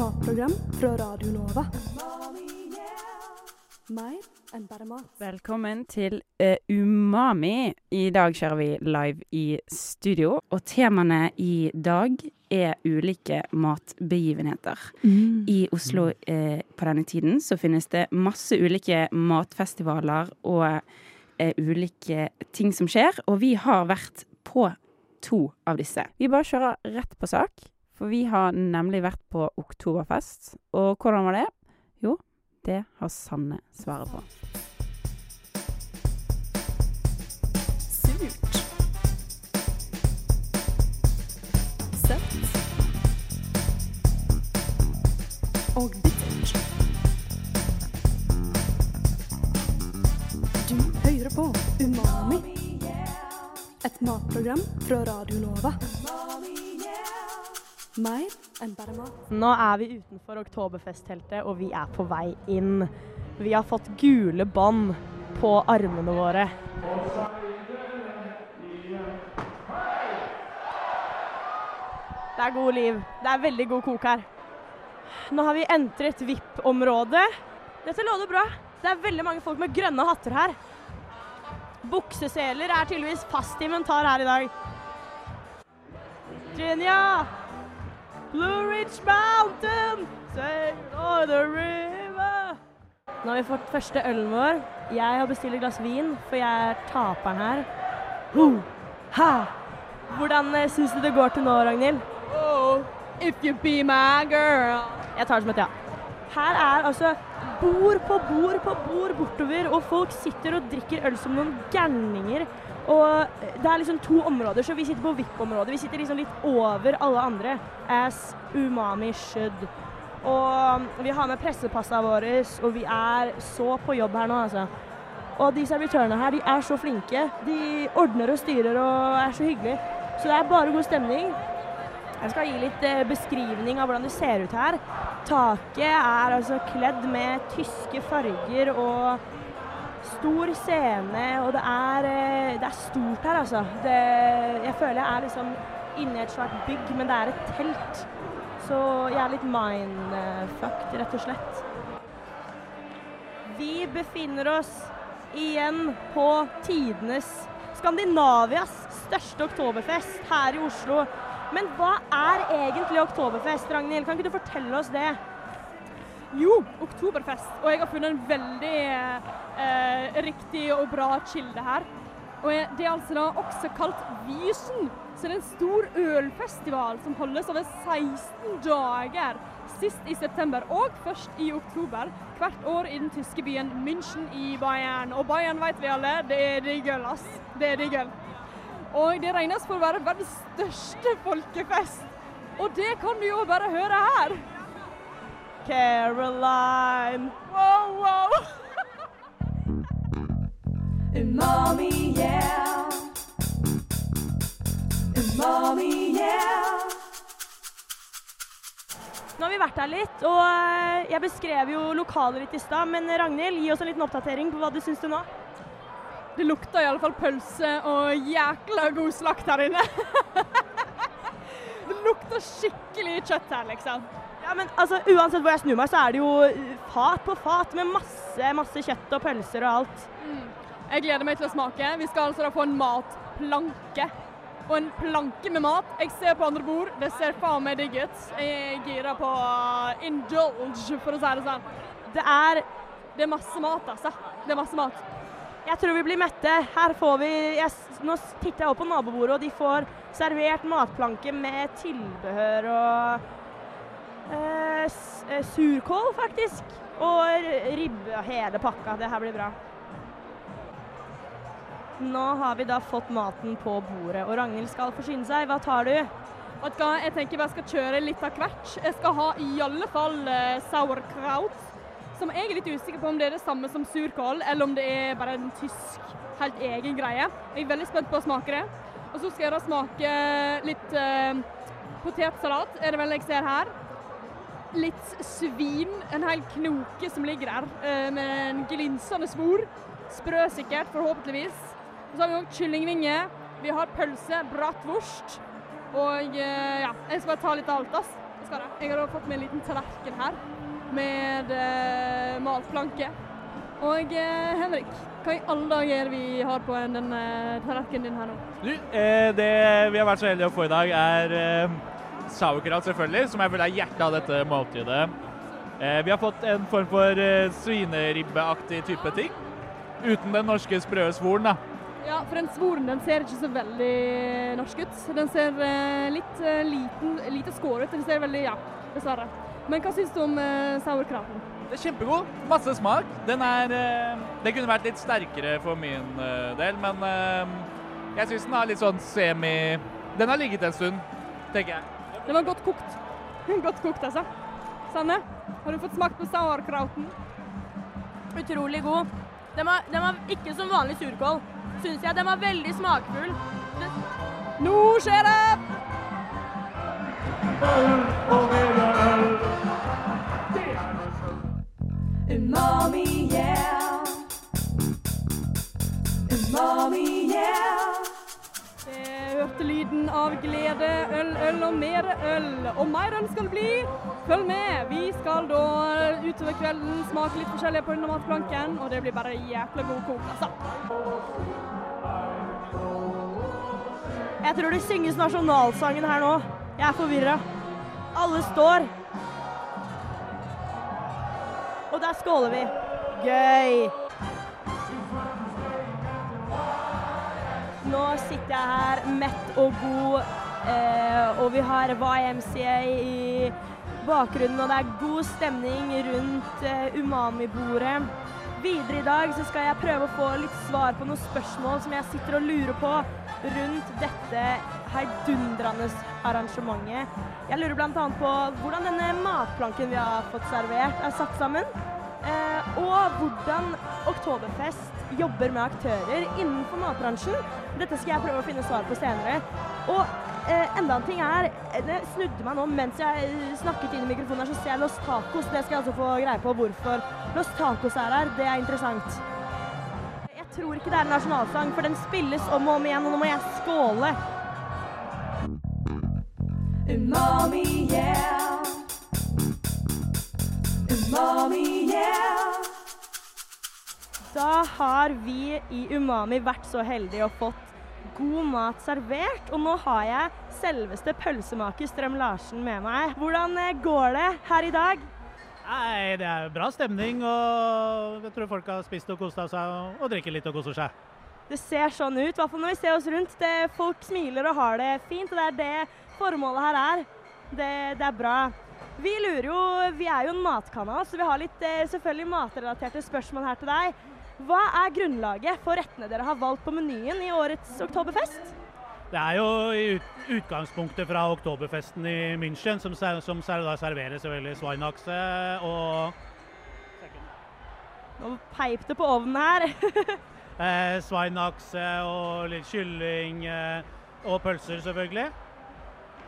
matprogram fra Radio Nova. Mer enn bare mat. Velkommen til uh, Umami. I dag kjører vi live i studio, og temaene i dag er ulike matbegivenheter. I Oslo uh, på denne tiden så finnes det masse ulike matfestivaler og uh, ulike ting som skjer, og vi har vært på to av disse. Vi bare kjører rett på sak, for vi har nemlig vært på Oktoberfest. Og hvordan var det? Jo, det har Sanne svaret på. Surt. Søtt. Og bittert. Du hører på Umami. Et matprogram fra Radio Nova. Mer enn bare mat. Nå er vi utenfor Oktoberfest-teltet, og vi er på vei inn. Vi har fått gule bånd på armene våre. Det er god liv. Det er veldig god kok her. Nå har vi entret VIP-området. Dette lover bra. Det er veldig mange folk med grønne hatter her. Bukseseler er tydeligvis fast inventar her i dag. Virginia! Blue Ridge Mountain, sail on the river. Nå har vi fått første ølen vår. Jeg har bestilt et glass vin, for jeg er taperen her. Ho, ha. Hvordan uh, syns du det går til nå, Ragnhild? Oh, if you be my girl. Jeg tar det som et ja. Her er altså bord på bord på bord bortover, og folk sitter og drikker øl som noen gærninger. Og det er liksom to områder, så vi sitter på VIP-området. Vi sitter liksom litt over alle andre. As umami should. Og vi har med pressepassa våre, og vi er så på jobb her nå, altså. Og de servitørene her, de er så flinke. De ordner og styrer og er så hyggelige. Så det er bare god stemning. Jeg skal gi litt eh, beskrivning av hvordan det ser ut her. Taket er altså kledd med tyske farger og stor scene, og det er, eh, det er stort her, altså. Det, jeg føler jeg er liksom inne i et svært bygg, men det er et telt. Så jeg er litt mindfucked, rett og slett. Vi befinner oss igjen på tidenes Skandinavias største oktoberfest her i Oslo. Men hva er egentlig oktoberfest, Ragnhild? Kan ikke du fortelle oss det? Jo, oktoberfest. Og jeg har funnet en veldig eh, riktig og bra kilde her. Og Det er altså da også kalt Vysen. Så det er en stor ølfestival som holdes over 16 dager. Sist i september og først i oktober. Hvert år i den tyske byen München i Bayern. Og Bayern vet vi alle, det er de øl, ass. Det er de øl. Og det regnes for å være verdens største folkefest. Og det kan du jo bare høre her. Caroline. Wow, wow. Umami, yeah. Umami, yeah. Nå har vi vært her litt, og eh, jeg beskrev jo lokalet litt i stad. Men Ragnhild, gi oss en liten oppdatering på hva du syns du nå. Det lukter i alle fall pølse og jækla god slakt her inne. det lukter skikkelig kjøtt her, liksom. Ja, men altså, Uansett hvor jeg snur meg, så er det jo fat på fat med masse, masse kjøtt og pølser og alt. Jeg gleder meg til å smake. Vi skal altså da få en matplanke. Og en planke med mat. Jeg ser på andre bord. Det ser faen meg digg ut. Jeg er gira på uh, indulge, for å si det sånn. Det er Det er masse mat, altså. Det er masse mat. Jeg tror vi blir mette. Her får vi jeg, Nå titter jeg opp på nabobordet, og de får servert matplanke med tilbehør og eh, eh, surkål, faktisk. Og ribbe og hele pakka. Det her blir bra. Nå har vi da fått maten på bordet, og Ragnhild skal forsyne seg. Hva tar du? Jeg tenker jeg skal kjøre litt av hvert. Jeg skal ha i alle fall uh, sauerkraut. Som jeg er litt usikker på om det er det samme som surkål, eller om det er bare en tysk, helt egen greie. Jeg er veldig spent på å smake det. Og så skal jeg da smake litt eh, potetsalat, er det vel jeg ser her. Litt svin, en hel knoke som ligger der, eh, med en glinsende svor. Sprøsikkert, forhåpentligvis. Og så har vi òg kyllingvinge. Vi har pølse, bratwurst. Og eh, ja, jeg skal bare ta litt av alt, ass. Jeg, jeg har fått med en liten tallerken her med eh, matplanke. Og eh, Henrik, hva i alle dager er vi har på en- den eh, tallerkenen din her nå? Du, eh, det vi har vært så heldige å få i dag, er eh, sauerkraut, selvfølgelig, som jeg føler er hjertet av dette måltidet. Eh, vi har fått en form for eh, svineribbeaktig type ting, uten den norske sprø svoren, da. Ja, for den svoren den ser ikke så veldig norsk ut. Den ser eh, litt eh, liten, lite skåret ut. Den ser veldig, ja, dessverre. Men hva syns du om eh, sauerkrauten? Det er kjempegod, masse smak. Den er eh, Det kunne vært litt sterkere for min eh, del, men eh, jeg syns den har litt sånn semi Den har ligget en stund, tenker jeg. Den var godt kokt. godt kokt, altså. Sanne, har du fått smakt på sauerkrauten? Utrolig god. Den var, den var ikke som vanlig surkål, syns jeg. Den var veldig smakfull. Nå skjer det! Umami, yeah. Umami, yeah. Hørte lyden av glede, øl, øl og mer øl. Og mer øl skal det bli. Følg med. Vi skal da utover kvelden smake litt forskjellig på denne matplanken, og det blir bare jækla god kok, altså. Jeg tror det synges nasjonalsangen her nå. Jeg er forvirra. Alle står. Og der skåler vi. Gøy. Nå sitter jeg her mett og god, eh, og vi har YMCA i bakgrunnen, og det er god stemning rundt eh, umami-bordet. Videre i dag så skal jeg prøve å få litt svar på noen spørsmål som jeg sitter og lurer på rundt dette heidundrende arrangementet. Jeg lurer bl.a. på hvordan denne matplanken vi har fått servert, er satt sammen. Eh, og hvordan Oktoberfest jobber med aktører innenfor matbransjen. Dette skal jeg prøve å finne svar på senere. Og eh, enda en ting er eh, Det snudde meg nå mens jeg eh, snakket inn i mikrofonen her, så ser jeg Los Tacos. Det skal jeg altså få greie på hvorfor Los Tacos er her. Det er interessant. Jeg tror ikke det er en nasjonalsang, for den spilles om og om igjen, og nå må jeg skåle. Umami, yeah. Umami, yeah. Da har vi i Umami vært så heldige og fått god mat servert. Og nå har jeg selveste pølsemaker Strøm Larsen med meg. Hvordan eh, går det her i dag? Nei, det er bra stemning, og jeg tror folk har spist og kosta seg og, drikker litt og koser seg. Det ser sånn ut, i hvert fall når vi ser oss rundt. Det, folk smiler og har det fint, og det er det formålet her er. Det, det er bra. Vi lurer jo, vi er jo en matkanal, så vi har litt eh, selvfølgelig matrelaterte spørsmål her til deg. Hva er grunnlaget for rettene dere har valgt på menyen i årets oktoberfest? Det er jo i utgangspunktet fra oktoberfesten i München, som, som serverer selvfølgelig svinakse og Nå peip det på ovnen her. eh, svinakse og litt kylling eh, og pølser, selvfølgelig.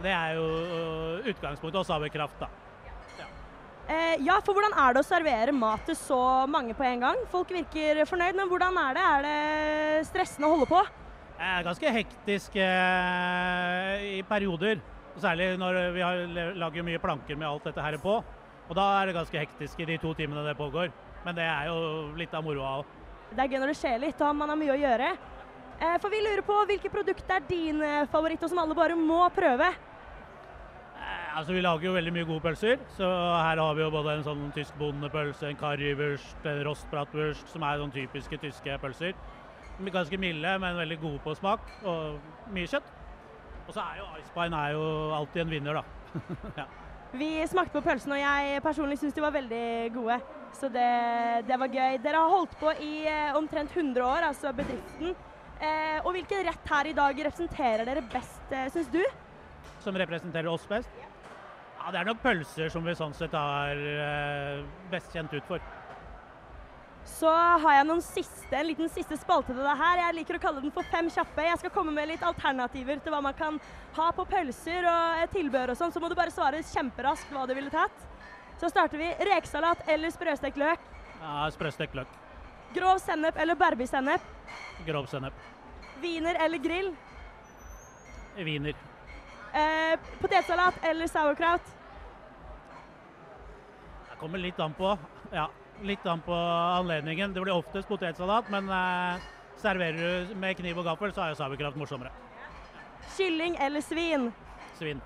Det er jo eh, utgangspunktet, og sauerkraft, da. Eh, ja, for hvordan er det å servere mat til så mange på en gang? Folk virker fornøyd, men hvordan er det? Er det stressende å holde på? Det er ganske hektisk eh, i perioder. Særlig når vi har, lager mye planker med alt dette her på. Og da er det ganske hektisk i de to timene det pågår. Men det er jo litt av moroa òg. Det er gøy når det skjer litt, og man har mye å gjøre. Eh, for vi lurer på hvilke produkter er din eh, favoritt, og som alle bare må prøve? Eh, altså, vi lager jo veldig mye gode pølser. Så her har vi jo både en sånn tysk bondepølse, en karriwurst, en rostbratwurst, som er sånn typiske tyske pølser. Ganske milde, men veldig gode på smak, og mye kjøtt. Og så er jo Icepine er jo alltid en vinner, da. ja. Vi smakte på pølsene, og jeg personlig syns de var veldig gode. Så det, det var gøy. Dere har holdt på i eh, omtrent 100 år, altså bedriften. Eh, og hvilken rett her i dag representerer dere best, eh, syns du? Som representerer oss best. Ja, Det er nok pølser som vi sånn sett har eh, best kjent ut for. Så har jeg noen siste, en liten siste spalte til det her. Jeg liker å kalle den for Fem kjappe. Jeg skal komme med litt alternativer til hva man kan ha på pølser og eh, tilbehør og sånn. Så må du bare svare kjemperaskt hva du ville tatt. Så starter vi rekesalat eller sprøstekt løk. Ja, Sprøstekt løk. Grov sennep eller barbie-sennep? Grov sennep. Wiener eller grill? Wiener. Eh, potetsalat eller sauerkraut? Det kommer litt an på. Ja, litt an på anledningen. Det blir oftest potetsalat, men eh, serverer du med kniv og gaffel, så er jo sauerkraut morsommere. Kylling eller svin? Svin.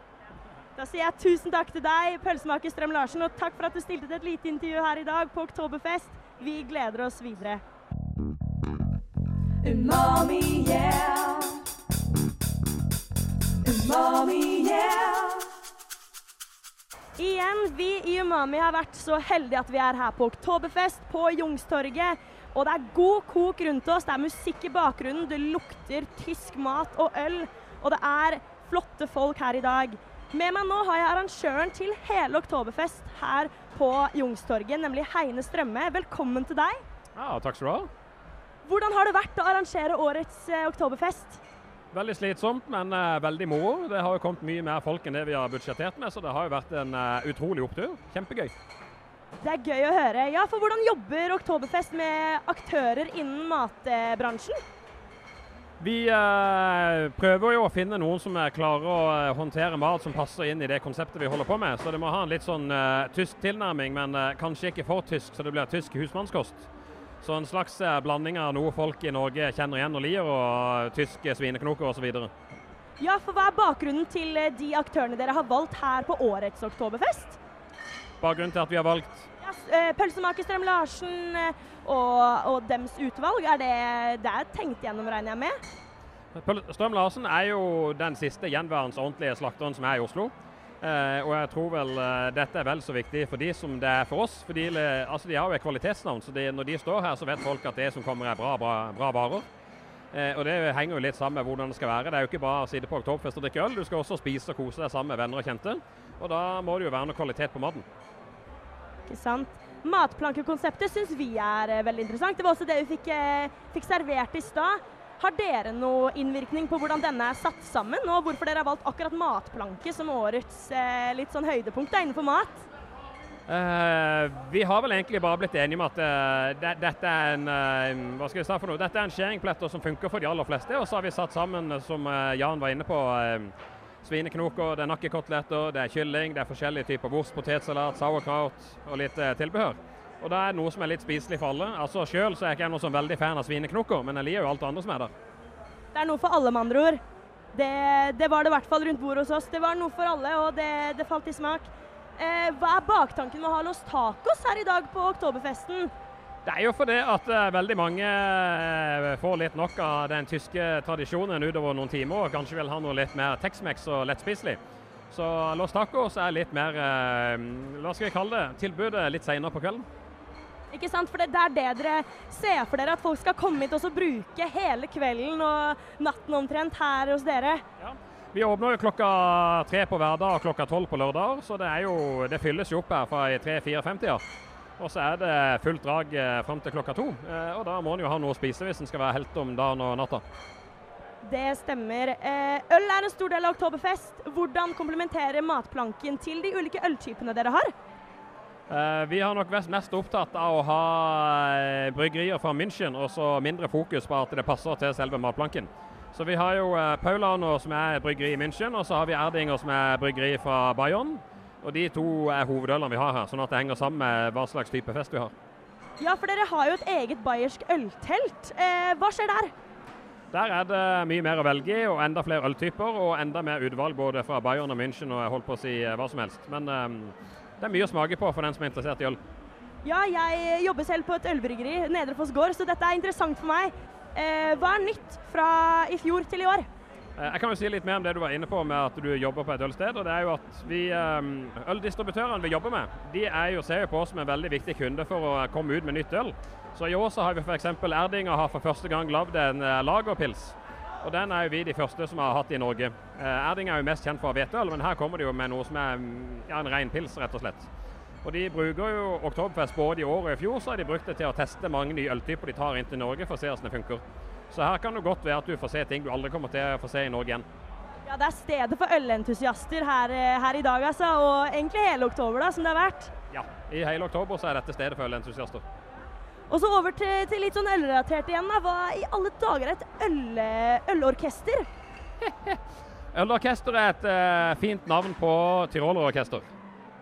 Da sier jeg tusen takk til deg, pølsemaker Strøm Larsen, og takk for at du stilte til et lite intervju her i dag på Oktoberfest. Vi gleder oss videre. Umami, yeah. Umami, yeah. Igjen, vi i Umami har vært så heldige at vi er her på Oktoberfest på Jungstorget. Og det er god kok rundt oss, det er musikk i bakgrunnen, det lukter tysk mat og øl. Og det er flotte folk her i dag. Med meg nå har jeg arrangøren til hele Oktoberfest her på Jungstorget, nemlig Heine Strømme. Velkommen til deg. Ja, takk skal du ha. Hvordan har det vært å arrangere årets eh, Oktoberfest? Veldig slitsomt, men uh, veldig moro. Det har jo kommet mye mer folk enn det vi har budsjettert med, så det har jo vært en uh, utrolig opptur. Kjempegøy. Det er gøy å høre. Ja, for hvordan jobber Oktoberfest med aktører innen matbransjen? Vi eh, prøver jo å finne noen som er klarer å eh, håndtere mat som passer inn i det konseptet vi holder på med. Så det må ha en litt sånn eh, tysk tilnærming, men eh, kanskje ikke for tysk, så det blir tysk husmannskost. Så en slags eh, blanding av noe folk i Norge kjenner igjen og lier, og tyske svineknoker osv. Ja, for hva er bakgrunnen til eh, de aktørene dere har valgt her på årets Oktoberfest? Bakgrunnen til at vi har valgt Ja, eh, Pølsemaker Strøm Larsen og, og dems utvalg, er det, det er tenkt gjennom, regner jeg med? Strøm Larsen er jo den siste gjenværende ordentlige slakteren som er i Oslo. Eh, og jeg tror vel eh, dette er vel så viktig for de som det er for oss. For de, altså, de har jo et kvalitetsnavn, så de, når de står her, så vet folk at det som kommer er bra, bra, bra varer. Eh, og det henger jo litt sammen med hvordan det skal være. Det er jo ikke bare å sitte på Oktoberfest og drikke øl, du skal også spise og kose deg sammen med venner og kjente. Og da må det jo være noe kvalitet på maten. Ikke sant? Matplankekonseptet syns vi er veldig interessant. Det var også det vi fikk, fikk servert i stad. Har dere noe innvirkning på hvordan denne er satt sammen, og hvorfor dere har valgt akkurat matplanke som årets eh, litt sånn høydepunkt da, innenfor mat? Uh, vi har vel egentlig bare blitt enige om at uh, det, dette er en uh, hva skal jeg si for noe? Dette er en skjæringpletter som funker for de aller fleste. Og så har vi satt sammen, som Jan var inne på, svineknoker, det er nakkekoteletter, det er kylling, det er forskjellige typer wurst, potetsalat, sauerkraut og litt eh, tilbehør. Og da er det noe som er litt spiselig for alle. Altså Sjøl er jeg ikke noe sånn veldig fan av svineknokker, men jeg liker jo alt det andre som er der. Det er noe for alle, med andre ord. Det, det var det i hvert fall rundt bordet hos oss. Det var noe for alle, og det, det falt i smak. Eh, hva er baktanken med å ha Los Tacos her i dag på Oktoberfesten? Det er jo fordi at eh, veldig mange eh, får litt nok av den tyske tradisjonen utover noen timer, og kanskje vil ha noe litt mer Tex-Mex og lettspiselig. Så Los Tacos er litt mer, eh, hva skal vi kalle det, tilbudet litt senere på kvelden. Ikke sant? For det, det er det dere ser for dere, at folk skal komme hit og så bruke hele kvelden og natten omtrent her hos dere. Ja. Vi åpner jo klokka tre på hverdag og klokka tolv på lørdag, så det, er jo, det fylles jo opp her fra tre-fire-femtida. Og så er det fullt drag eh, fram til klokka to. Eh, og da må en jo ha noe å spise hvis en skal være helt om dagen og natta. Det stemmer. Eh, øl er en stor del av Oktoberfest. Hvordan komplementerer matplanken til de ulike øltypene dere har? Eh, vi har nok vært mest opptatt av å ha eh, bryggerier fra München, og så mindre fokus på at det passer til selve matplanken. Så vi har jo Paulano, Paulaner, som er et bryggeri i München, og så har vi Erdinger, som er bryggeri fra Bayern. Og de to er hovedølene vi har her, sånn at det henger sammen med hva slags type fest vi har. Ja, for dere har jo et eget bayersk øltelt. Eh, hva skjer der? Der er det mye mer å velge i, og enda flere øltyper, og enda mer utvalg både fra Bayern og München, og jeg holdt på å si eh, hva som helst. Men eh, det er mye å smake på for den som er interessert i øl. Ja, jeg jobber selv på et ølbryggeri, Nedre Foss gård, så dette er interessant for meg. Eh, hva er nytt fra i fjor til i år? Eh, Jeg kan jo si litt mer om det du var inne på med at du jobber på et ølsted. og det er jo at vi, eh, Øldistributørene vi jobber med, de er jo, ser jo på oss som en veldig viktig kunde for å komme ut med nytt øl. Så i år så har vi f.eks. Erdinga har for første gang lagd en eh, lagerpils. Og den er jo vi de første som har hatt i Norge. Eh, Erding er jo mest kjent for hvetøl, men her kommer de jo med noe som er mm, ja, en ren pils, rett og slett. Og De bruker jo Oktoberfest både i år og i fjor, så har de brukt det til å teste mange nye øltyper de tar inn til Norge for å se hvordan det funker. Så her kan det godt være at du får se ting du aldri kommer til å få se i Norge igjen. Ja, Det er stedet for ølentusiaster her, eh, her i dag, altså. Og egentlig hele oktober, da, som det har vært. Ja, I hele oktober så er dette stedet for ølentusiaster. Og så over til, til litt sånn ølrelatert igjen. da. Hva i alle dager er et øl, ølorkester? Ølorkester er et uh, fint navn på tirolerorkester.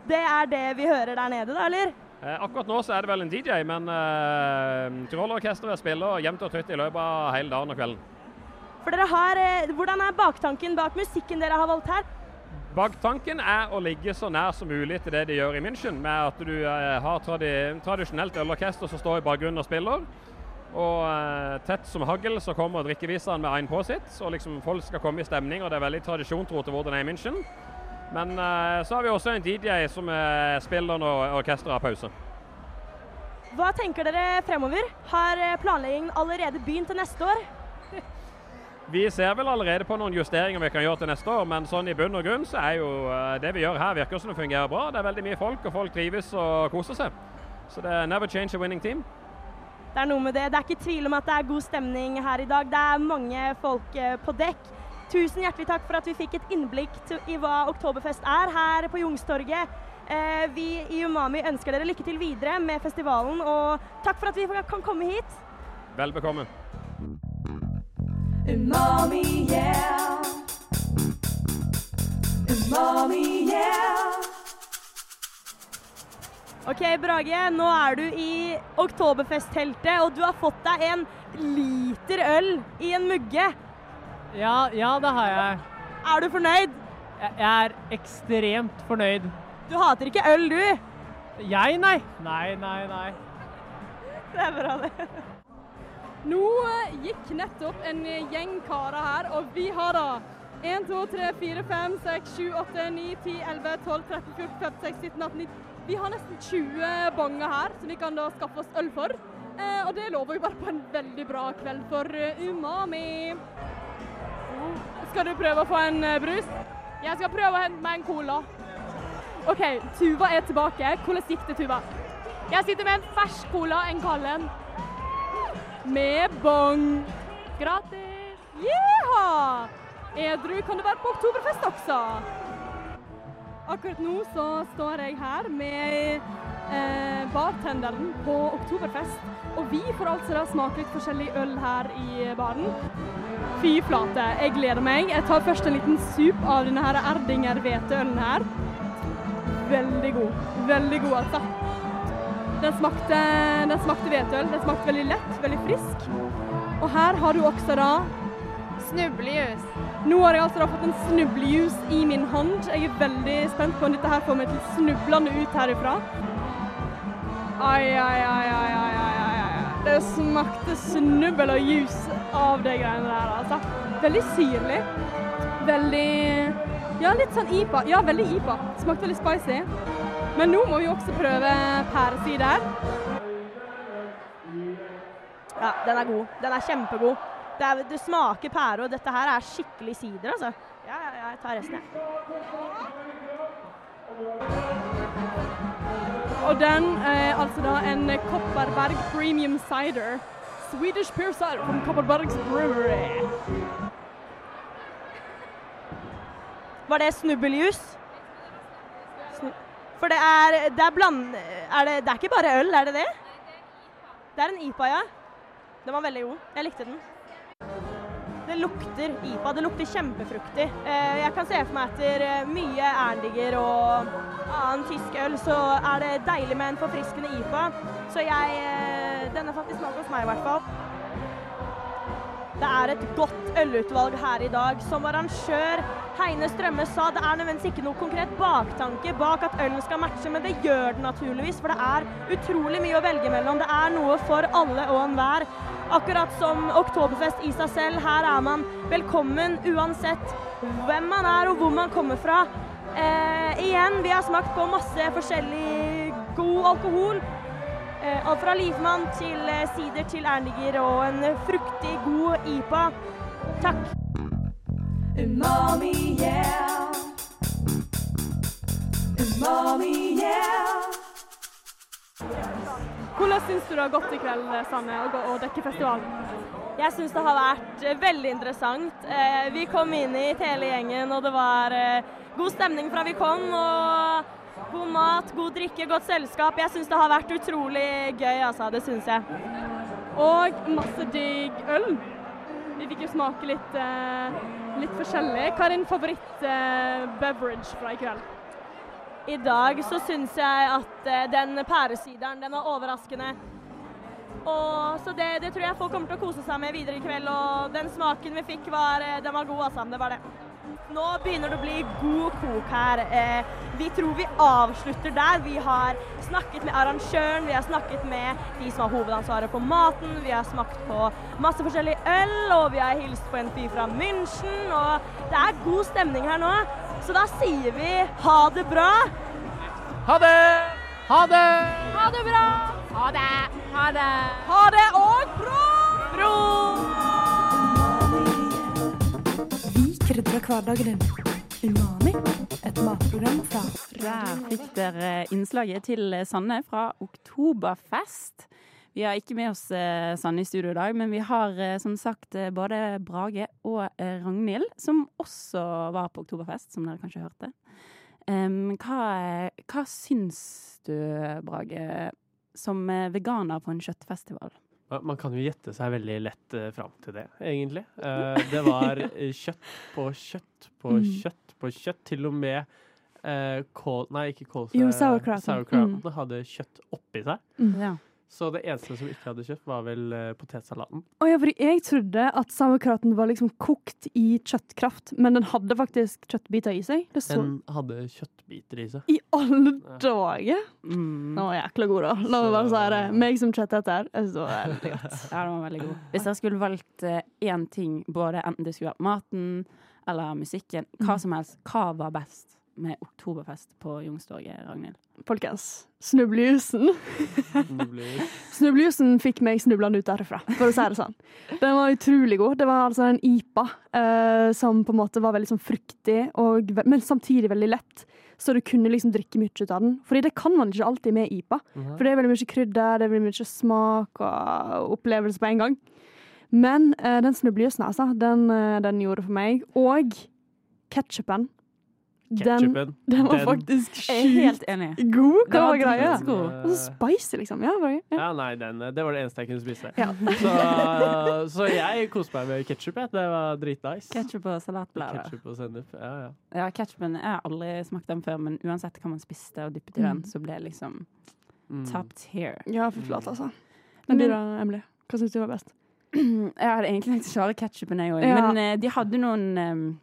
Det er det vi hører der nede, da, eller? Eh, akkurat nå så er det vel en DJ, men eh, tyrolerorkesteret spiller jevnt og trutt i løpet av hele dagen og kvelden. For dere har, eh, Hvordan er baktanken bak musikken dere har valgt her? Baktanken er å ligge så nær som mulig til det de gjør i München, med at du eh, har tradi tradisjonelt ølorkester som står i bakgrunnen og spiller. Og eh, tett som hagl så kommer drikkeviseren med ein på sitt, og liksom folk skal komme i stemning. og Det er veldig tradisjontro til hvordan det er i München. Men eh, så har vi også en DJ som eh, spiller når orkesteret har pause. Hva tenker dere fremover? Har eh, planleggingen allerede begynt til neste år? Vi ser vel allerede på noen justeringer vi kan gjøre til neste år, men sånn i bunn og grunn så er jo eh, det vi gjør her virker som det fungerer bra. Det er veldig mye folk, og folk trives og koser seg. Så det er never change a winning team. Det er noe med det. Det er ikke tvil om at det er god stemning her i dag. Det er mange folk eh, på dekk. Tusen hjertelig takk for at vi fikk et innblikk i hva Oktoberfest er her på Youngstorget. Eh, vi i Umami ønsker dere lykke til videre med festivalen, og takk for at vi kan komme hit. Vel bekomme. Umami, yeah. Umami, yeah. OK, Brage. Nå er du i Oktoberfest-teltet, og du har fått deg en liter øl i en mugge. Ja, ja, det har jeg. Er du fornøyd? Jeg jeg er ekstremt fornøyd. Du hater ikke øl, du? Jeg, nei. Nei, nei, nei. Det er bra, det. Nå eh, gikk nettopp en gjeng karer her, og vi har da 1, 2, 3, 4, 5, 6, 7, 8, 9, 10, 11, 12, 13, 14, 15, 16, 17, 18, 19 Vi har nesten 20 bonger her som vi kan da skaffe oss øl for. Eh, og det lover jo bare på en veldig bra kveld for eh, Umami. Skal du prøve å få en eh, brus? Jeg skal prøve å hente meg en cola. OK, Tuva er tilbake. Hvordan gikk det, Tuva? Jeg sitter med en fersk cola, en kald en. Med bong. Gratis. Jeha! Edru kan du være på Oktoberfest også. Akkurat nå så står jeg her med eh, bartenderen på Oktoberfest. Og vi får altså da smake litt forskjellig øl her i baren. Fy flate, jeg gleder meg. Jeg tar først en liten sup av denne her Erdinger hveteølen her. Veldig god. Veldig god, altså. Den smakte, den smakte hvetøl. Den smakte veldig lett, veldig frisk. Og her har du også da Snublejus. Nå har jeg altså fått en snublejus i min hånd. Jeg er veldig spent på om dette her får meg til snublende ut herifra. Ai, ai, ai, ai, ai, ai, ai. Det smakte snubbel og jus av de greiene der, altså. Veldig syrlig. Veldig Ja, litt sånn IPA. Ja, veldig IPA. Smakte veldig spicy. Men nå må vi også prøve pæresider. Ja, den er god. Den er kjempegod. Det, er, det smaker pære, og dette her er skikkelig sider, altså. Ja, ja, ja, jeg tar resten, jeg. Og den er altså da en Kopparberg Premium Cider. Swedish Piercer, Cider from Kopparbergs Brewery. Var det snubbeljus? For det er, det er bland... Er det, det er ikke bare øl, er det det? Det er en IPA, ja. Den var veldig god. Jeg likte den. Det lukter IPA. Det lukter kjempefruktig. Eh, Jeg kan se for meg etter eh, mye Erndiger og annen tysk øl, så er det deilig med en forfriskende IPA. Så jeg eh, Denne faktisk smak hos meg, i hvert fall. Det er et godt ølutvalg her i dag. Som arrangør Heine Strømme sa, det er nødvendigvis ikke noe konkret baktanke bak at ølen skal matche, men det gjør det naturligvis, for det er utrolig mye å velge mellom. Det er noe for alle og enhver. Akkurat som Oktoberfest i seg selv. Her er man velkommen uansett hvem man er og hvor man kommer fra. Eh, igjen, vi har smakt på masse forskjellig god alkohol. Eh, alt fra Livmann til eh, sider til Erniger og en fruktig, god IPA. Takk. Umami, yeah. Umami, yeah. Hvordan syns du det har gått i kveld, Sanne, å dekke festivalen? Jeg syns det har vært eh, veldig interessant. Eh, vi kom inn hit hele gjengen, og det var eh, god stemning fra vi kom. Og God mat, god drikke, godt selskap. Jeg syns det har vært utrolig gøy, altså. Det syns jeg. Og masse digg øl. Vi fikk jo smake litt, eh, litt forskjellig. Hva er din favoritt-beverage fra i kveld? I dag så syns jeg at eh, den pæresideren, den var overraskende. Og, så det, det tror jeg folk kommer til å kose seg med videre i kveld. Og den smaken vi fikk, var, eh, den var god, altså. Det var det. Nå begynner det å bli god kok her. Eh, vi tror vi avslutter der. Vi har snakket med arrangøren, vi har snakket med de som har hovedansvaret for maten, vi har smakt på masse forskjellig øl, og vi har hilst på en fyr fra München. Og det er god stemning her nå. Så da sier vi ha det bra. Ha det! Ha det! Ha det bra! Ha det. Ha det! Ha det og bra! Bro! Vi hverdagen din. Umami, et matprogram fra Der fikk dere innslaget til Sanne fra Oktoberfest. Vi har ikke med oss eh, Sanne i studio i dag, men vi har eh, som sagt eh, både Brage og Ragnhild, som også var på Oktoberfest, som dere kanskje hørte. Hva, hva syns du, Brage, som veganer på en kjøttfestival? Man kan jo gjette seg veldig lett uh, fram til det, egentlig. Eh, det var eh, kjøtt på kjøtt på Mm. kjøtt på kjøtt. Til og med kål... Nei, ikke kål. Jo, eh, sauerkrauten. mm. hadde kjøtt oppi seg. Mm. Ja. Så det eneste som ikke hadde kjøpt, var vel uh, potetsalaten. Å ja, fordi jeg trodde at sauerkrauten var liksom kokt i kjøttkraft, men den hadde faktisk kjøttbiter i seg. Det så Den hadde kjøttbiter i seg. I alle dager! Mm. Den var jækla god, da. La meg bare si det. Meg som kjøtteter, jeg så veldig godt. Ja, den var veldig god. Hvis jeg skulle valgt eh, én ting, både enten det skulle vært maten eller musikken, hva Mm. som helst, hva var best med Oktoberfest på Youngstorget, Ragnhild? Folkens, snublejusen. Snublejusen fikk meg snublende ut derfra, for å si det sånn. Den var utrolig god. Det var altså en IPA eh, som på en måte var veldig sånn fruktig, og, men samtidig veldig lett. Så du kunne liksom drikke mye ut av den. Fordi det kan man ikke alltid med IPA. Mhm. For det er veldig mye krydder, det er veldig mye smak og opplevelse på en gang. Men eh, den snublejusen, altså, den, eh, den gjorde for meg. Og ketsjupen. Den, Ketchupen. den var den- faktisk helt sjukt enig. god. Den Hva var greia? Og så spicy, liksom. Ja, bare, ja. Ja, nei, den, det var det eneste jeg kunne spise. Ja. Så, så jeg koste meg med ketsjup. Det var dritnice. Ketchup og salatblader. Ketchup og sennep. Ja, ja. Ja, ketchupen, Jeg har aldri smakt den før, men uansett hva man spiste og dyppet i den, Mm. så ble det liksom Mm. top tier. Ja, for flate, altså. Men du da, Emily? Hva syns du var best? Jeg hadde egentlig tenkt å svare ketchupen, jeg òg, Ja. men eh, de hadde noen eh,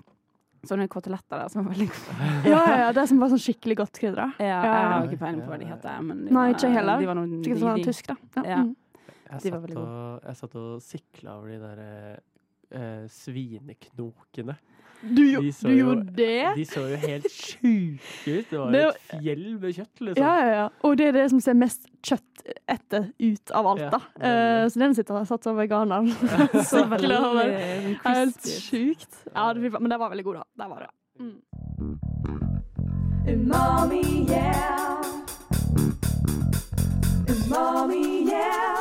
sånne koteletter der som var veldig gode. Ja, ja, det det som var sånn skikkelig godt krydra. Ja, Ja, jeg har ikke peiling på hva de heter. Men de Nei, var- ikke heller. De var noen, Sikkert sånn tysk, da. Ja. Ja. Mm. Jeg, satt og, jeg satt og sikla over de der eh, svineknokene. Du, jo, De du gjorde jo- det? De så jo helt sjuke ut. Det var jo et fjell med kjøtt, liksom. Ja, ja, ja. Og det er det som ser mest kjøtt etter ut av alt, Ja. Eh, så den sitter satt som veganer. så veldig over. Helt sjukt. Ja, det, men den var veldig god, da. Der var det. Mm. Umami, yeah. Umami, yeah.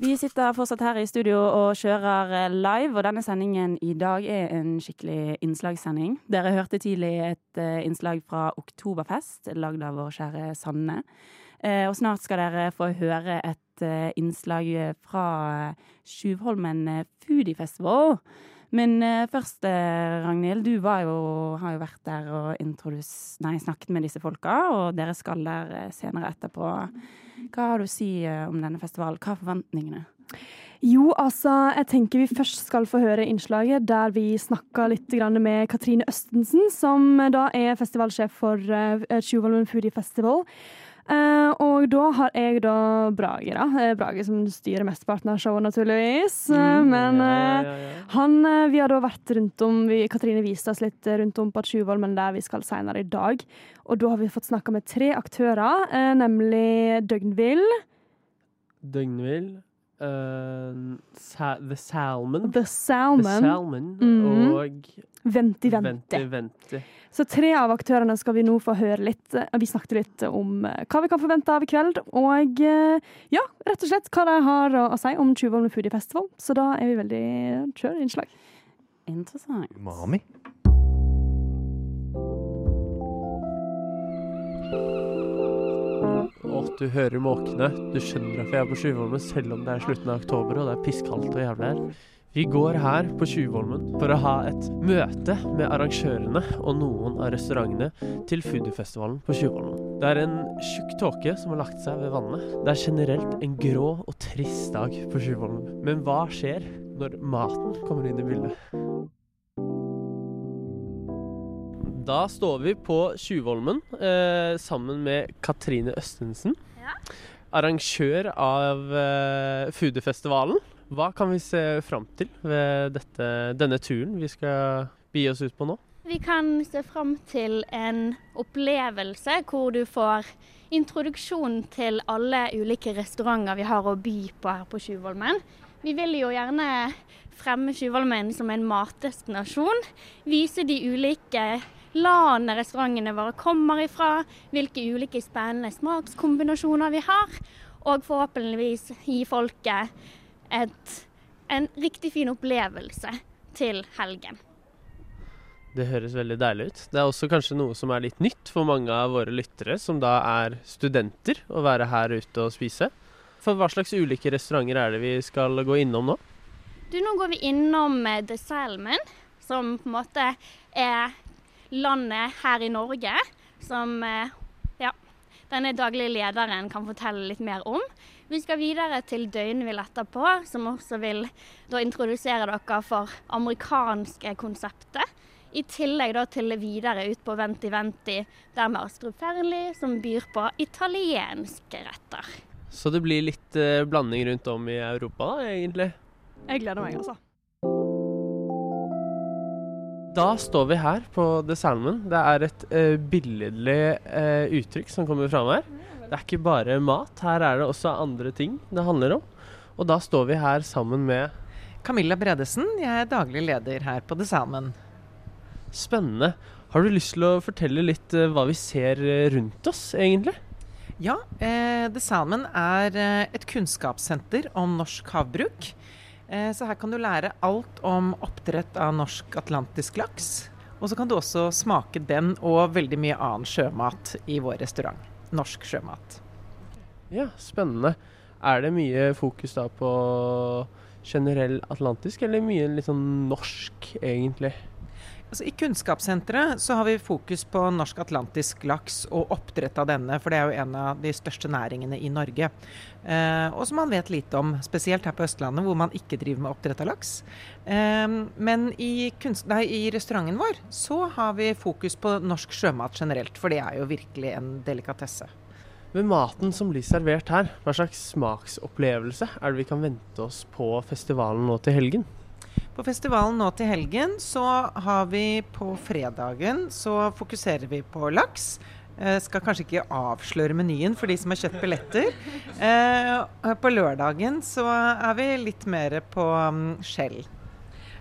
Vi sitter fortsatt her i studio og kjører eh, live, og denne sendingen i dag er en skikkelig innslagssending. Dere hørte tidlig et eh, innslag fra Oktoberfest, lagd av vår kjære Sanne. Eh, og snart skal dere få høre et innslag fra Sjuvholmen Foodie Festival. Men uh, først, eh, Ragnhild, du jo, har jo vært der og nei, snakket med disse folka, og dere skal der eh, senere etterpå. Hva har du å si om denne festivalen? Hva er forventningene? Jo, altså, jeg tenker vi først skal få høre innslaget der vi snakka litt med Katrine Østensen, som da er festivalsjef for Tjuvholmen Foodie Festival. Eh, og da har jeg da Brage, da. Eh, Brage som styrer mesteparten av showet, naturligvis. Eh, Mm, men ja, ja, ja. han, vi har da vært rundt om vi, Katrine viste oss litt rundt om på Tjuvholmen der vi skal senere i dag. Og da har vi fått snakka med tre aktører, nemlig Døgnvill, Døgnvill. Eh, sa The Salmon. The Salmon, The Salmon Mhm. og Venti Venti. Venti Venti. Så tre av aktørene skal vi nå få høre litt. eh, Vi snakket litt om eh, hva vi kan forvente av i kveld, og ja, rett og slett hva de har å, si om Tjuvholm Foodie Festival. Så da er vi veldig Kjør innslag. Interessant. Umami. Og du hører måkene. Du skjønner at vi er på Tjuvholmen selv om det er slutten av oktober og det er pisskaldt og jævlig her. Vi går her på Tjuvholmen for å ha et møte med arrangørene og noen av restaurantene til Foodiefestivalen på Tjuvholmen. Det er en tjukk tåke som har lagt seg ved vannet. Det er generelt en grå og trist dag på Tjuvholmen. Men hva skjer når maten kommer inn i bildet? Da står vi på Tjuvholmen eh, sammen med Katrine Østensen. Arrangør av eh, Foodiefestivalen. Hva kan vi se fram til ved dette, denne turen vi skal bi oss ut på nå? Vi kan se fram til en opplevelse hvor du får introduksjon til alle ulike restauranter vi har å by på her på Tjuvholmen. Vi vil jo gjerne fremme Tjuvholmen som en matdestinasjon. Vise de ulike landene restaurantene våre kommer ifra, hvilke ulike spennende smakskombinasjoner vi har. Og forhåpentligvis gi folket et, en riktig fin opplevelse til helgen. Det høres veldig deilig ut. Det er også kanskje noe som er litt nytt for mange av våre lyttere, som da er studenter, å være her ute og spise. For hva slags ulike restauranter er det vi skal gå innom nå? Du, nå går vi innom eh, The Salmon, som på en måte er landet her i Norge som eh, ja, denne daglige lederen kan fortelle litt mer om. Vi skal videre til Døgnvill etterpå, som også vil da introdusere dere for amerikanske konseptet. I tillegg da til videre ut på Venti Venti, der med Astrup Fearnley, som byr på italienske retter. Så det blir litt eh, blanding rundt om i Europa, da, egentlig? Jeg gleder meg, altså. Da står vi her på The Salmon. Det er et uh, billedlig uh, uttrykk som kommer fram her. Det er ikke bare mat, her er det også andre ting det handler om. Og da står vi her sammen med Camilla Bredesen, jeg er daglig leder her på The Salmon. Spennende. Har du lyst til å fortelle litt uh, hva vi ser rundt oss, egentlig? Ja, eh, The Salmon er et kunnskapssenter om norsk havbruk. Eh, så her kan du lære alt om oppdrett av norsk atlantisk laks. Og så kan du også smake den og veldig mye annen sjømat i vår restaurant. Norsk sjømat. Ja, spennende. Er det mye fokus da på generell atlantisk, eller mye litt sånn norsk, egentlig? Altså, I Kunnskapssenteret så har vi fokus på norsk atlantisk laks og oppdrett av denne, for det er jo en av de største næringene i Norge. Eh, og som man vet lite om, spesielt her på Østlandet hvor man ikke driver med oppdrett av laks. Eh, men i, kunst, nei, i restauranten vår så har vi fokus på norsk sjømat generelt, for det er jo virkelig en delikatesse. Med maten som blir servert her, hva slags smaksopplevelse er det vi kan vente oss på festivalen nå til helgen? På festivalen nå til helgen så har vi på fredagen så fokuserer vi på laks. Eh, skal kanskje ikke avsløre menyen for de som har kjøpt billetter. Eh, på lørdagen så er vi litt mer på um, skjell.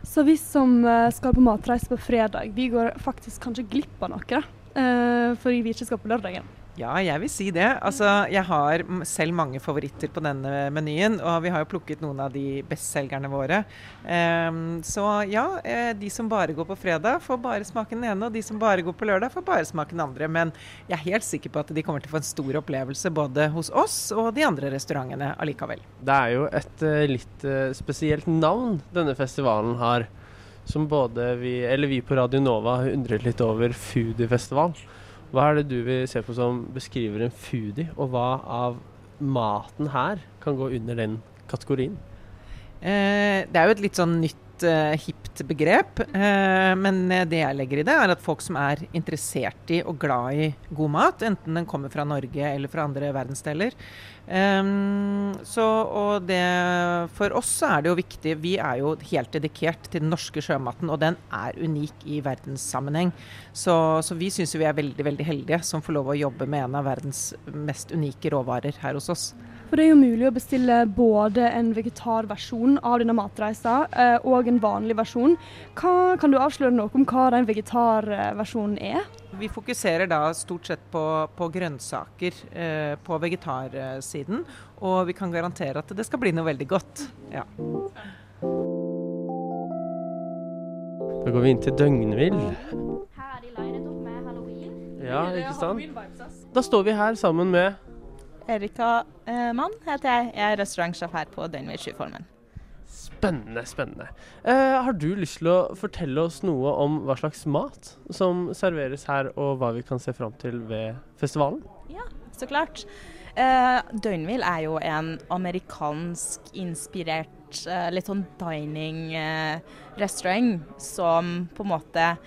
Så vi som eh, skal på matreise på fredag, vi går faktisk kanskje glipp av noe. Eh, fordi vi ikke skal på lørdagen. Ja, jeg vil si det. Altså, jeg har selv mange favoritter på denne menyen, og vi har jo plukket noen av de bestselgerne våre. Um, så ja, eh, de som bare går på fredag, får bare smake den ene, og de som bare går på lørdag, får bare smake den andre. Men jeg er helt sikker på at de kommer til å få en stor opplevelse både hos oss og de andre restaurantene allikevel. Det er jo et eh, litt eh, spesielt navn denne festivalen har. Som både vi, eller vi på Radio Nova har undret litt over Foodiefestival. Hva er det du vil se på som beskriver en foodie, og hva av maten her kan gå under den kategorien? Eh, det er jo et litt sånn nytt, eh, hipt begrep. Uh, men eh, det jeg legger i det, er at folk som er interessert i og glad i god mat, enten den kommer fra Norge eller fra andre verdensdeler. um, så, og det, for oss er det jo viktig Vi er jo helt dedikert til den norske sjømaten, og den er unik i verdenssammenheng. Så, så vi syns vi er veldig veldig heldige som får lov å jobbe med en av verdens mest unike råvarer her hos oss. For det er jo mulig å bestille både en vegetarversjon av denne matreisa eh, og en vanlig versjon. Hva, kan du avsløre noe om hva den vegetarversjonen er? Vi fokuserer da stort sett på, på grønnsaker eh, på vegetarsiden, og vi kan garantere at det skal bli noe veldig godt. Ja. Da går vi inn til Døgnvill. Her er de linet opp med halloween. Ja, ikke sant? Da står vi her sammen med Erika eh, Mann heter jeg. Jeg er restaurantsjef her på Døgnvill Skyformen. Spennende, spennende. Eh, har du lyst til å fortelle oss noe om hva slags mat som serveres her, og hva vi kan se fram til ved festivalen? Ja, så klart. Eh, Døgnvill er jo en amerikansk inspirert eh, litt sånn dining-restaurant som på en måte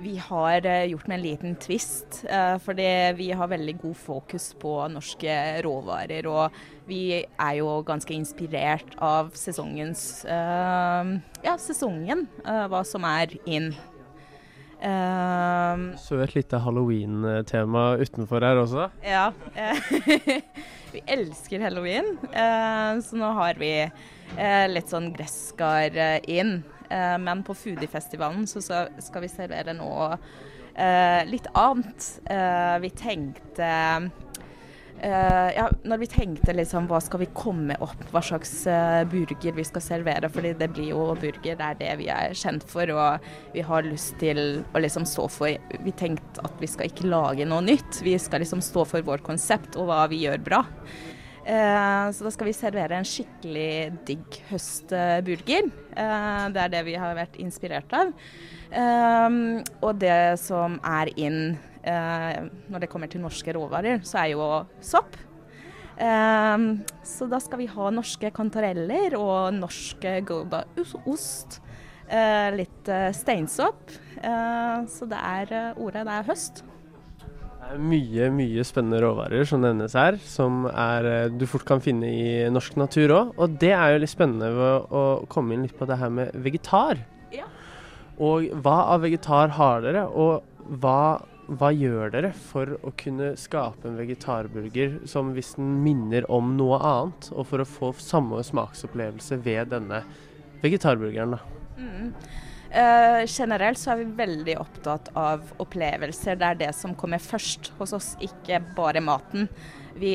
vi har eh, gjort med en liten twist. Eh, fordi vi har veldig god fokus på norske råvarer. Og vi er jo ganske inspirert av sesongens eh, Ja, sesongen. hva som er in. Eh, Så et lite halloween-tema utenfor her også. ja. vi elsker halloween, så nå har vi litt sånn gresskar inn. Eh, men på Foodie-festivalen så skal, vi servere noe eh, litt annet. Eh, vi tenkte Uh, ja, når vi tenkte liksom hva skal vi komme opp, hva slags uh, burger vi skal servere, fordi det blir jo burger, det er det vi er kjent for, og vi har lyst til å liksom stå for Vi tenkte at vi skal ikke lage noe nytt, vi skal liksom stå for vårt konsept og hva vi gjør bra. Eh, så da skal vi servere en skikkelig digg høstburger. Eh, det er det vi har vært inspirert av. Eh, og det som er in eh, når det kommer til norske råvarer, så er jo sopp. Så da skal vi ha norske kantareller og norske gouda-ost. Eh, litt steinsopp. Så det er ordet, det er høst. Mye, mye spennende råvarer som nevnes her, som er, eh, du fort kan finne i norsk natur òg. Og det er jo litt spennende ved å komme inn litt på det her med vegetar. Ja. Og hva av vegetar har dere, og hva, hva gjør dere for å kunne skape en vegetarburger som hvis den minner om noe annet, og for å få samme smaksopplevelse ved denne vegetarburgeren, da? Mm. Eh, generelt så er vi veldig opptatt av opplevelser. Det er det som kommer først hos oss, ikke bare maten. Vi,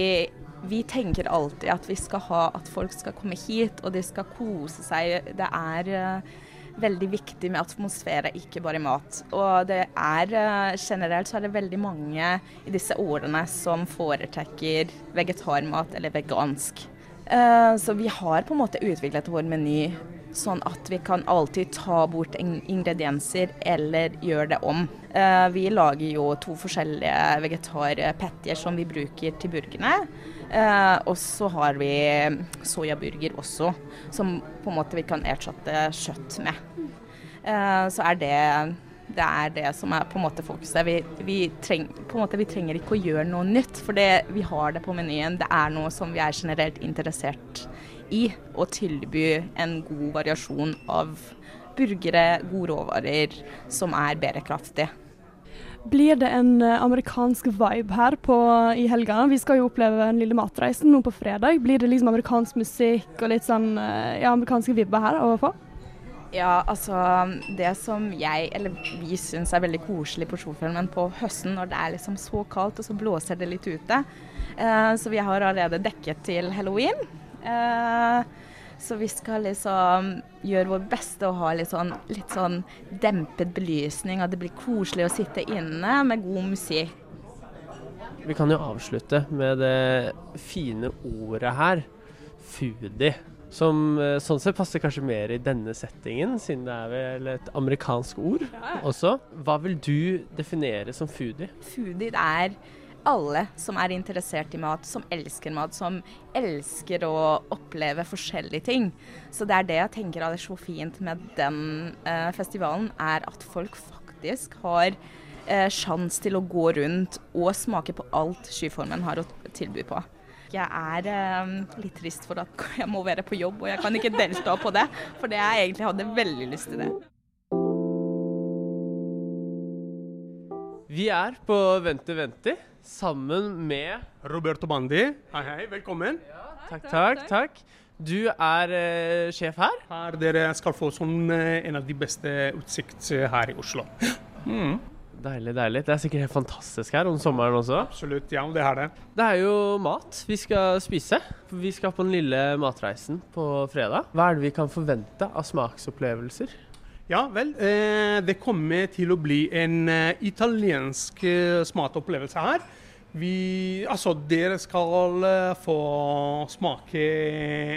vi tenker alltid at vi skal ha at folk skal komme hit og de skal kose seg. Det er uh, veldig viktig med atmosfære, ikke bare mat. Og det er uh, generelt så er det veldig mange i disse årene som foretrekker vegetarmat eller vegansk. Eh, så vi har på en måte utviklet vår meny sånn at vi kan alltid ta bort ingredienser eller gjøre det om. Eh, vi lager jo to forskjellige vegetarpettier som vi bruker til burgerne. Eh, og så har vi soyaburger også, som på en måte vi kan erstatte kjøtt med. Så er det det er det som er på en måte fokuset. Vi, vi, treng, på en måte, vi trenger ikke å gjøre noe nytt, for det, vi har det på menyen. Det er noe som vi er generelt interessert i. Å tilby en god variasjon av burgere, gode råvarer som er bærekraftige. Blir det en eh, amerikansk vibe her på, i helga? Vi skal jo oppleve den lille matreisen nå på fredag. Blir det liksom amerikansk musikk og litt sånn eh, ja, amerikanske vibber her få? Ja, altså det som jeg, eller vi syns er veldig koselig på Sjofilmen på høsten, når det er liksom så kaldt og så blåser det litt ute. Eh, så vi har allerede dekket til halloween. Eh, så vi skal liksom gjøre vår beste og ha litt sånn, litt sånn dempet belysning, at det blir koselig å sitte inne med god musikk. Vi kan jo avslutte med det fine ordet her, foodie. Som eh, sånn sett passer kanskje mer i denne settingen, siden det er vel et amerikansk ord også. Hva vil du definere som foodie? Foodie det er alle som er interessert i mat, som elsker mat, som elsker å oppleve forskjellige ting. Så det er det jeg tenker er så fint med den eh, festivalen, er at folk faktisk har eh, sjans til å gå rundt og smake på alt Skyformen har å tilby på. Jeg er eh, litt trist for at jeg må være på jobb, og jeg kan ikke delta på det. For det jeg egentlig hadde veldig lyst til det. Vi er på Venti Venti sammen med Roberto Bandi. Hei, hei. Velkommen. Takk, takk. takk. Du er eh, sjef her? Her dere skal få sånn eh, en av de beste utsikt eh, her i Oslo. Mm. Deilig, deilig. Det er sikkert helt fantastisk her om sommeren også. Absolutt, ja, det er det. Det er jo mat vi skal spise. Vi skal på den lille matreisen på fredag. Hva er det vi kan forvente av smaksopplevelser? Ja vel. Eh, det kommer til å bli en eh, italiensk eh, smakeopplevelse her. Vi, altså, dere skal eh, få smake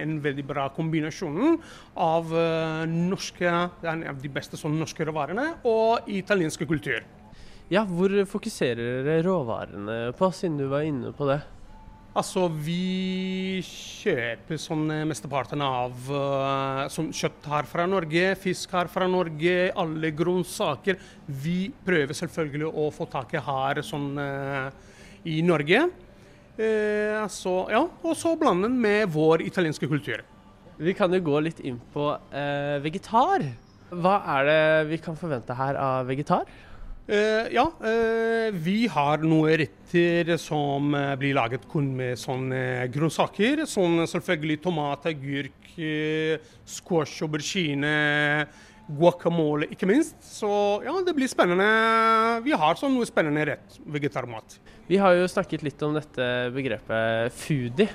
en veldig bra kombinasjon av eh, norske, av de beste sånn norske råvarene og italienske kultur. Ja, hvor fokuserer dere råvarene på, siden du var inne på det? Altså, vi kjøper sånn eh, mesteparten av sånn kjøtt her fra Norge, fisk her fra Norge, alle grønnsaker. Vi prøver selvfølgelig å få tak i her sånn eh, i Norge. Eh, så, ja, og så blande den med vår italienske kultur. Vi kan jo gå litt inn på eh, vegetar. Hva er det vi kan forvente her av vegetar? Eh, ja, uh, vi har noen retter som uh, blir laget kun med sånne grønnsaker. Sånn selvfølgelig tomat, agurk, squash, aubergine, guacamole, ikke minst. Så ja, det blir spennende. Vi har sånn noe spennende rett vegetarmat. Vi har jo snakket litt om dette begrepet foodie.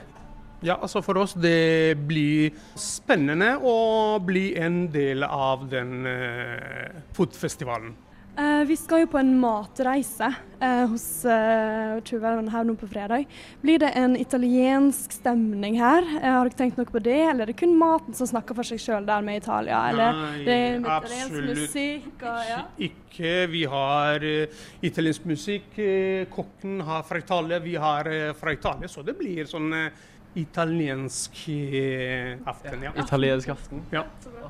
Ja, altså for oss det blir spennende å bli en del av den uh, foodfestivalen. Eh, vi skal jo på en matreise eh, hos uh, Tjuveren her nå på fredag. Blir det en italiensk stemning her? Eh, har dere tenkt noe på det, eller er det kun maten som snakker for seg sjøl der med Italia? Eller Nei, det er italiensk absolutt musikk og ja. Ikke. Vi har uh, italiensk musikk. Uh, kokken har fra Italia, vi har uh, fra Italia. Så det blir sånn uh, italiensk uh, aften. Ja. Italiensk aften. Ja.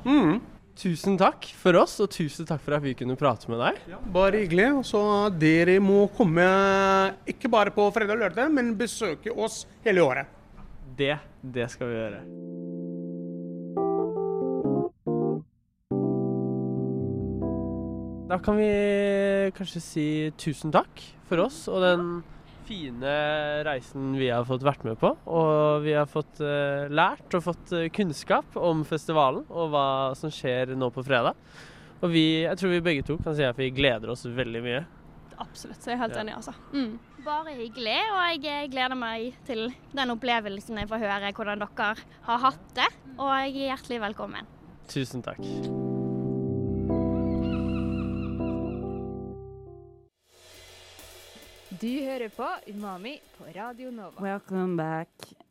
Mm. Tusen takk for oss, og tusen takk for at vi kunne prate med deg. Bare hyggelig. Så dere må komme ikke bare på fredag og lørdag, men besøke oss hele året. Det, det skal vi gjøre. Da kan vi kanskje si tusen takk for oss og den fine reisen vi har fått vært med på. Og vi har fått eh, lært og fått eh, kunnskap om festivalen og hva som skjer nå på fredag. Og vi, jeg tror vi begge to kan si at vi gleder oss veldig mye. Absolutt, så jeg er helt Ja. enig, altså. Mm. Bare hyggelig, og jeg gleder meg til den opplevelsen jeg får høre hvordan dere har hatt det. Og jeg er hjertelig velkommen. Tusen takk. Du hører på Umami på Radio Nova. Welcome back.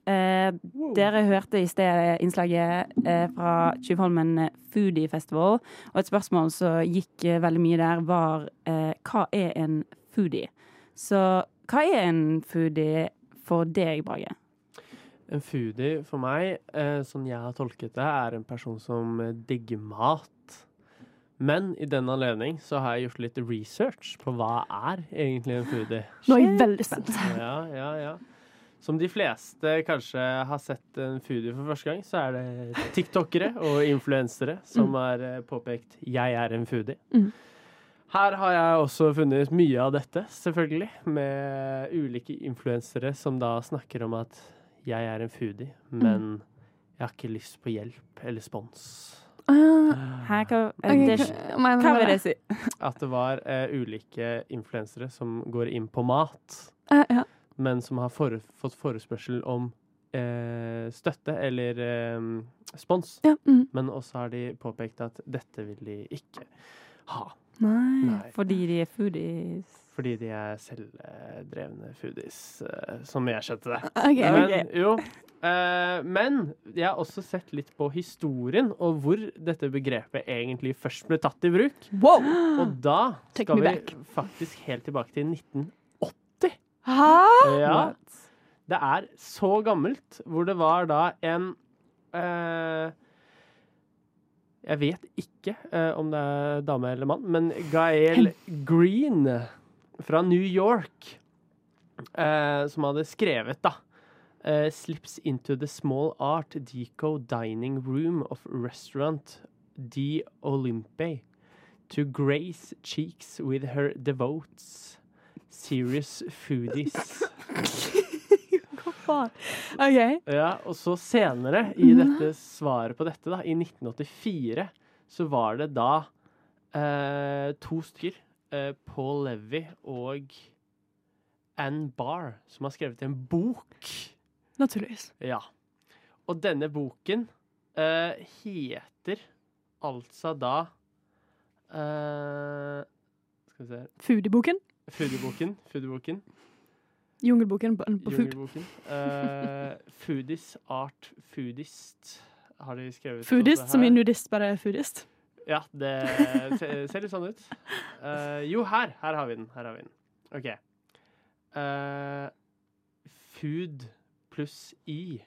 Eh, dere hørte i sted innslaget eh, fra Tjuvholmen Foodie Festival, og et spørsmål som gikk eh, veldig mye der, var eh, hva er en foodie? Så hva er en foodie for deg, Brage? En foodie for meg, eh, sånn jeg har tolket det, er en person som eh, digger mat. Men i den anledning så har jeg gjort litt research på hva er egentlig en foodie. Nå er jeg veldig spent. Ja, ja, ja. Som de fleste kanskje har sett en foodie for første gang, så er det tiktokere og influensere som Mm. har eh, påpekt 'jeg er en foodie'. Mm. Her har jeg også funnet mye av dette, selvfølgelig, med ulike influensere som da snakker om at jeg er en foodie, men jeg har ikke lyst på hjelp eller spons. Hæ, hva, det, hva- vil det si? At det var uh, ulike influensere som går inn på mat, uh, ja. men som har for, fått forespørsel om uh, støtte eller spons. Ja, mm. Men også har de påpekt at dette vil de ikke ha. Nei. Nei. Fordi de er foodies? Fordi de er selvdrevne foodies, eh, som jeg skjønte det. Ok, men, ok. Jo, eh, men jeg har også sett litt på historien og hvor dette begrepet egentlig først ble tatt i bruk. Og da skal vi back. faktisk helt tilbake til 1980. Hæ? Ja. Det er så gammelt, hvor det var da en eh, Jeg vet ikke eh, om det er dame eller mann, men Gael Green fra New York, eh, som hadde skrevet, da eh, Slips into the small art deco dining room of restaurant de Olympe to grace cheeks with her devotes serious foodies. Hva faen? OK. Ja, og så senere, i dette svaret på dette, da, i 1984, så var det da eh, to stykker, eh, Paul Levy og Ann Barr, som har skrevet en bok. Naturligvis. Ja. Og denne boken uh, heter altså da uh, skal vi se Foodieboken. Foodieboken. Foodieboken. Jungelboken på, på. Jungelboken. Foodies Art Foodist har de skrevet. Foodist, som i nudist, bare foodist. Ja, det ser, litt sånn ut. Uh, jo, her. Her har vi den. Her har vi den. OK. Uh, food pluss i,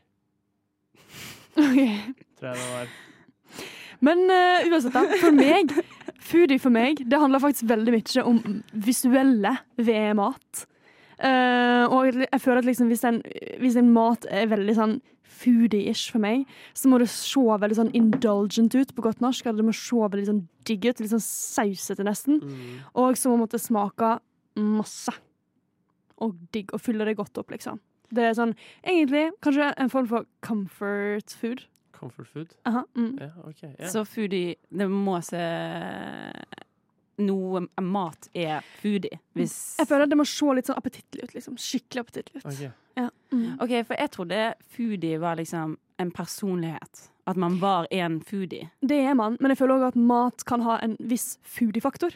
Ok. tror jeg det var. Men uh, uansett, da. For meg, foodie for meg, det handler faktisk veldig mye om visuelle ved mat. Uh, og jeg føler at liksom hvis, en, hvis en mat er veldig sånn foodie-ish for meg, så må det se veldig sånn indulgent ut på godt norsk. Eller det må se veldig sånn digg ut, litt sånn sausete nesten. Og så må det smake masse. Og digg, og fylle det godt opp, liksom. Det er sånn, egentlig kanskje en form for comfort food. Comfort food? Aha, mm. yeah, okay, yeah. Så foodie Det må se Noe mat er foodie. Hvis Jeg føler at det må se litt sånn appetittlig ut. liksom. Skikkelig appetittlig ut. Ok. Ja. Mm. OK, for jeg trodde foodie var liksom en personlighet. At man var en foodie. Det er man, men jeg føler òg at mat kan ha en viss foodie-faktor.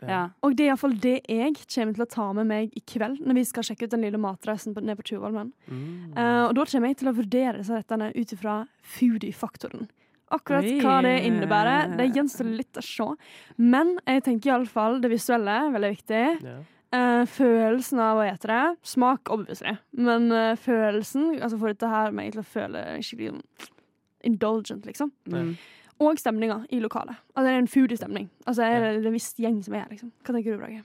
Ja. Og det er iallfall det jeg kommer til å ta med meg i kveld, når vi skal sjekke ut den lille matreisen på, ned på Tjuvholmen. Mm. Uh, og da kommer jeg til å vurdere disse rettene ut ifra foodie-faktoren. Akkurat Oi. hva det innebærer, det gjenstår litt å se. Men jeg tenker iallfall det visuelle er veldig viktig. Eh, følelsen av å ete det. Smak, obviously. Men uh, følelsen Altså får dette her meg til å føle skikkelig indulgent, liksom. Mm. Og stemninga i lokalet. Altså det er en foodie-stemning. Altså er det en viss gjeng som er her, liksom. Hva tenker du, Brage?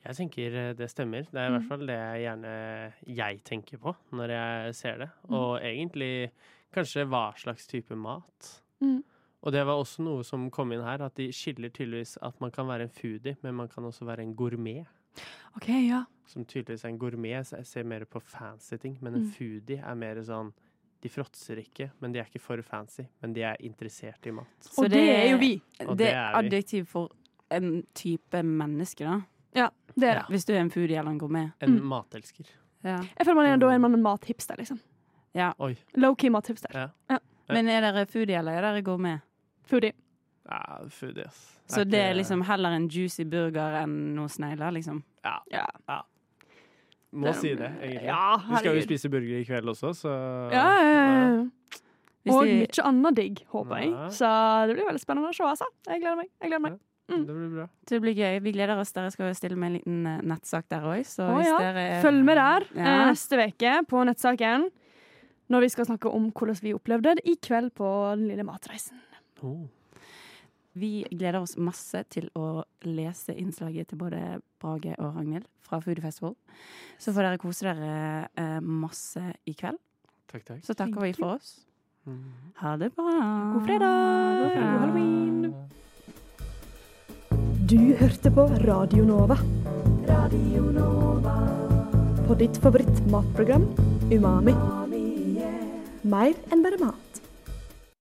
Jeg tenker eh, det stemmer. Det er i hvert fall det jeg gjerne jeg tenker på når jeg ser det. Mm. Og egentlig kanskje hva slags type mat. Mm. Og det var også noe som kom inn her, at de skiller tydeligvis at man kan være en foodie, men man kan også være en gourmet. OK, ja. Som tydeligvis er en gourmet, så jeg ser mer på fancy ting, men en Mm. foodie er mer sånn De fråtser ikke, men de er ikke for fancy, men de er interessert i mat. Så Og det er jo vi. Og Det det er er adjektiv for en type menneske, da. Ja, det er det. Hvis du er en foodie eller en gourmet. En Mm. matelsker. Ja. Jeg føler man er da er man en mathipster, liksom. ja. Low-key mathipster. Ja. Ja. Men er dere foodie eller er dere gourmet? Foodie. Ja, foodie, ass. Så det er liksom heller en juicy burger enn noe snegler, liksom? Ja. Ja. Må Det- si det, egentlig. Ja, Vi skal jo spise burger i kveld også, så Ja, ja, ja, ja. Hvis Og de- mye annet digg, håper jeg. Ja. Så det blir veldig spennende å se, altså. Jeg gleder meg. Jeg gleder meg. Det blir bra. Det blir gøy. Vi gleder oss. Dere skal jo stille med en liten eh, nettsak der òg, så ja. dere Følg med der Ja. eh, neste uke på nettsaken. Når vi skal snakke om hvordan vi opplevde det i kveld på den lille matreisen. Oh. Vi gleder oss masse til å lese innslaget til både Brage og Ragnhild fra Foodie Festival. Så får dere kose dere eh, masse i kveld. Takk, takk. Så takker vi for oss. Mm. Ha det bra. God fredag! God fredag. God halloween! Du hørte på Radio Nova. Radio Nova. På ditt favoritt matprogram Umami. Mer enn bare mat.